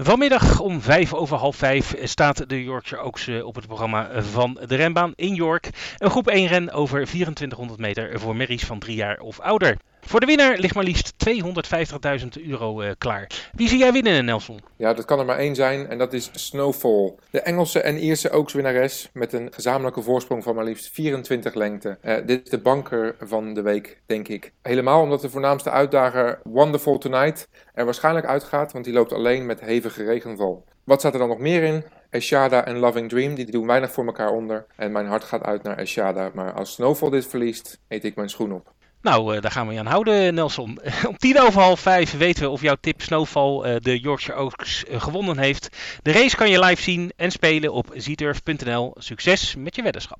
Vanmiddag om vijf over half vijf staat de Yorkshire Oaks op het programma van de renbaan in York. Een groep 1 ren over 2400 meter voor merries van drie jaar of ouder. Voor de winnaar ligt maar liefst 250.000 euro uh, klaar. Wie zie jij winnen, Nelson? Ja, dat kan er maar één zijn en dat is Snowfall. De Engelse en Ierse Oakswinnares met een gezamenlijke voorsprong van maar liefst 24 lengte. Uh, dit is de banker van de week, denk ik. Helemaal omdat de voornaamste uitdager Wonderful Tonight er waarschijnlijk uitgaat, want die loopt alleen met hevige regenval. Wat staat er dan nog meer in? Eshada en Loving Dream, die doen weinig voor elkaar onder. En mijn hart gaat uit naar Eshada. Maar als Snowfall dit verliest, eet ik mijn schoen op. Nou, uh, daar gaan we je aan houden, Nelson. Om tien over half vijf weten we of jouw tip Snowfall uh, de Yorkshire Oaks uh, gewonnen heeft. De race kan je live zien en spelen op zturf.nl. Succes met je weddenschap.